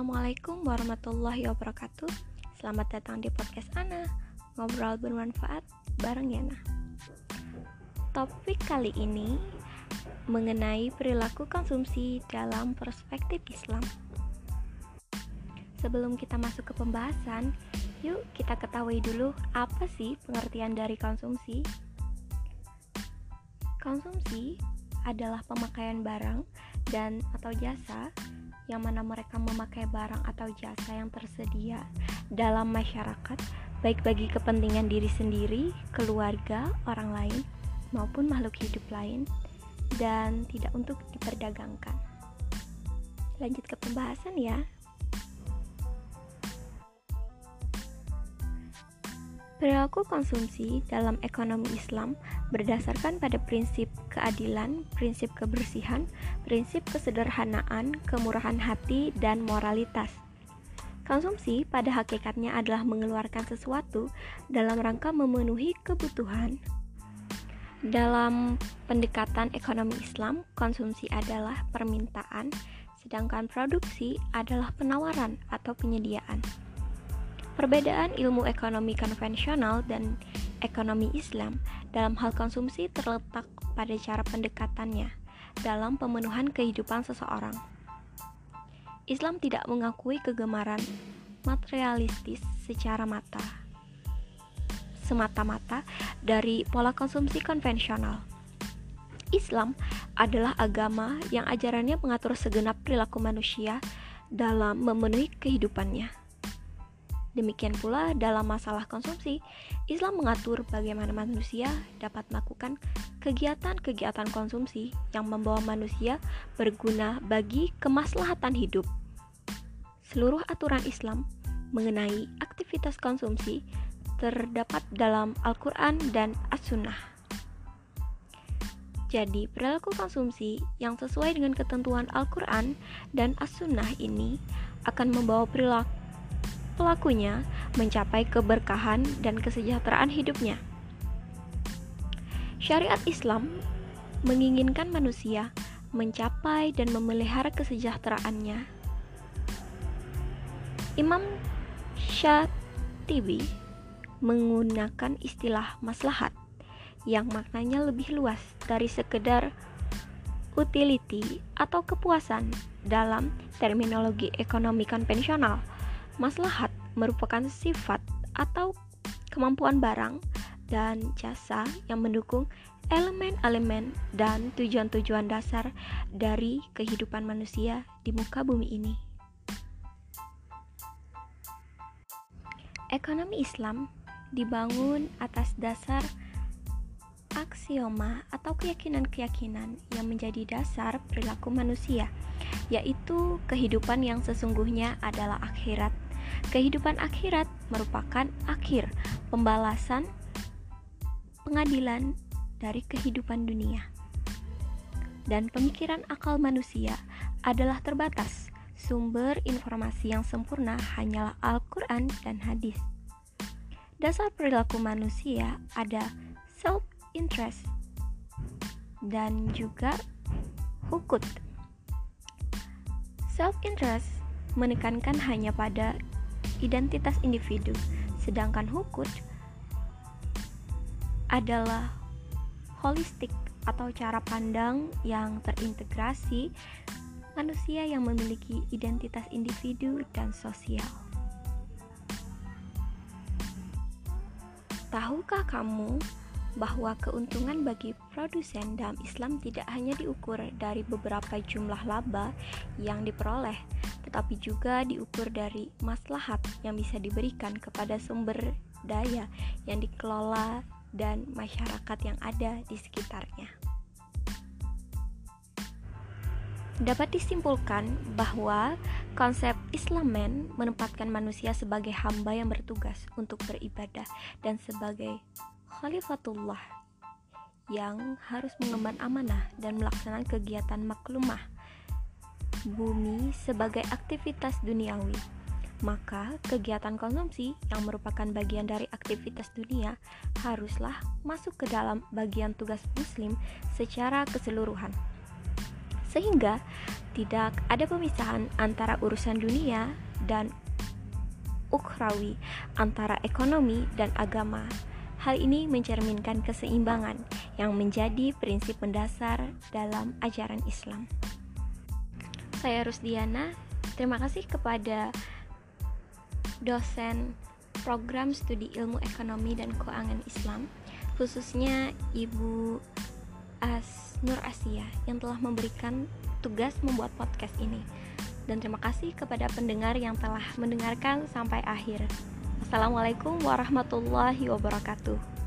Assalamualaikum warahmatullahi wabarakatuh. Selamat datang di podcast Ana. Ngobrol bermanfaat bareng Yana Topik kali ini mengenai perilaku konsumsi dalam perspektif Islam. Sebelum kita masuk ke pembahasan Yuk kita ketahui dulu apa sih pengertian dari konsumsi. Konsumsi adalah pemakaian barang dan atau jasa yang mana mereka memakai barang atau jasa yang tersedia dalam masyarakat, baik bagi kepentingan diri sendiri, keluarga, orang lain, maupun makhluk hidup lain, dan tidak untuk diperdagangkan. Lanjut ke pembahasan ya. Perilaku konsumsi dalam ekonomi Islam berdasarkan pada prinsip keadilan, prinsip kebersihan, prinsip kesederhanaan, kemurahan hati, dan moralitas. Konsumsi pada hakikatnya adalah mengeluarkan sesuatu dalam rangka memenuhi kebutuhan. Dalam pendekatan ekonomi Islam, konsumsi adalah permintaan, sedangkan produksi adalah penawaran atau penyediaan. Perbedaan ilmu ekonomi konvensional dan ekonomi Islam dalam hal konsumsi terletak pada cara pendekatannya dalam pemenuhan kehidupan seseorang. Islam tidak mengakui kegemaran materialistis secara mata semata-mata dari pola konsumsi konvensional. Islam adalah agama yang ajarannya mengatur segenap perilaku manusia dalam memenuhi kehidupannya. Demikian pula dalam masalah konsumsi, Islam mengatur bagaimana manusia dapat melakukan kegiatan-kegiatan konsumsi yang membawa manusia berguna bagi kemaslahatan hidup. Seluruh aturan Islam mengenai aktivitas konsumsi terdapat dalam Al-Quran dan As-Sunnah. Jadi, perilaku konsumsi yang sesuai dengan ketentuan Al-Quran dan As-Sunnah ini akan membawa perilaku pelakunya mencapai keberkahan dan kesejahteraan hidupnya. Syariat Islam menginginkan manusia mencapai dan memelihara kesejahteraannya. Imam Syatibi menggunakan istilah maslahat yang maknanya lebih luas dari sekedar utility atau kepuasan dalam terminologi ekonomi konvensional Maslahat merupakan sifat atau kemampuan barang dan jasa yang mendukung elemen-elemen dan tujuan-tujuan dasar dari kehidupan manusia di muka bumi ini. Ekonomi Islam dibangun atas dasar aksioma atau keyakinan-keyakinan yang menjadi dasar perilaku manusia, yaitu kehidupan yang sesungguhnya adalah akhirat Kehidupan akhirat merupakan akhir pembalasan pengadilan dari kehidupan dunia. Dan pemikiran akal manusia adalah terbatas. Sumber informasi yang sempurna hanyalah Al-Quran dan hadis. Dasar perilaku manusia ada self-interest dan juga hukut. Self-interest menekankan hanya pada identitas individu, sedangkan hukut adalah holistik atau cara pandang yang terintegrasi manusia yang memiliki identitas individu dan sosial. Tahukah kamu bahwa keuntungan bagi produsen dalam Islam tidak hanya diukur dari beberapa jumlah laba yang diperoleh, tetapi juga diukur dari maslahat yang bisa diberikan kepada sumber daya yang dikelola dan masyarakat yang ada di sekitarnya. Dapat disimpulkan bahwa konsep Islamen menempatkan manusia sebagai hamba yang bertugas untuk beribadah dan sebagai khalifatullah yang harus mengemban amanah dan melaksanakan kegiatan maklumah bumi sebagai aktivitas duniawi. Maka, kegiatan konsumsi yang merupakan bagian dari aktivitas dunia haruslah masuk ke dalam bagian tugas Muslim secara keseluruhan, sehingga Tidak ada pemisahan antara urusan dunia dan ukhrawi, antara ekonomi dan agama. Hal ini mencerminkan keseimbangan yang menjadi prinsip mendasar dalam ajaran Islam. Saya Rusdiana, terima kasih kepada dosen program studi ilmu ekonomi dan keuangan Islam, khususnya Ibu As Nur Asia yang telah memberikan tugas membuat podcast ini. Dan terima kasih kepada pendengar yang telah mendengarkan sampai akhir. Assalamualaikum warahmatullahi wabarakatuh.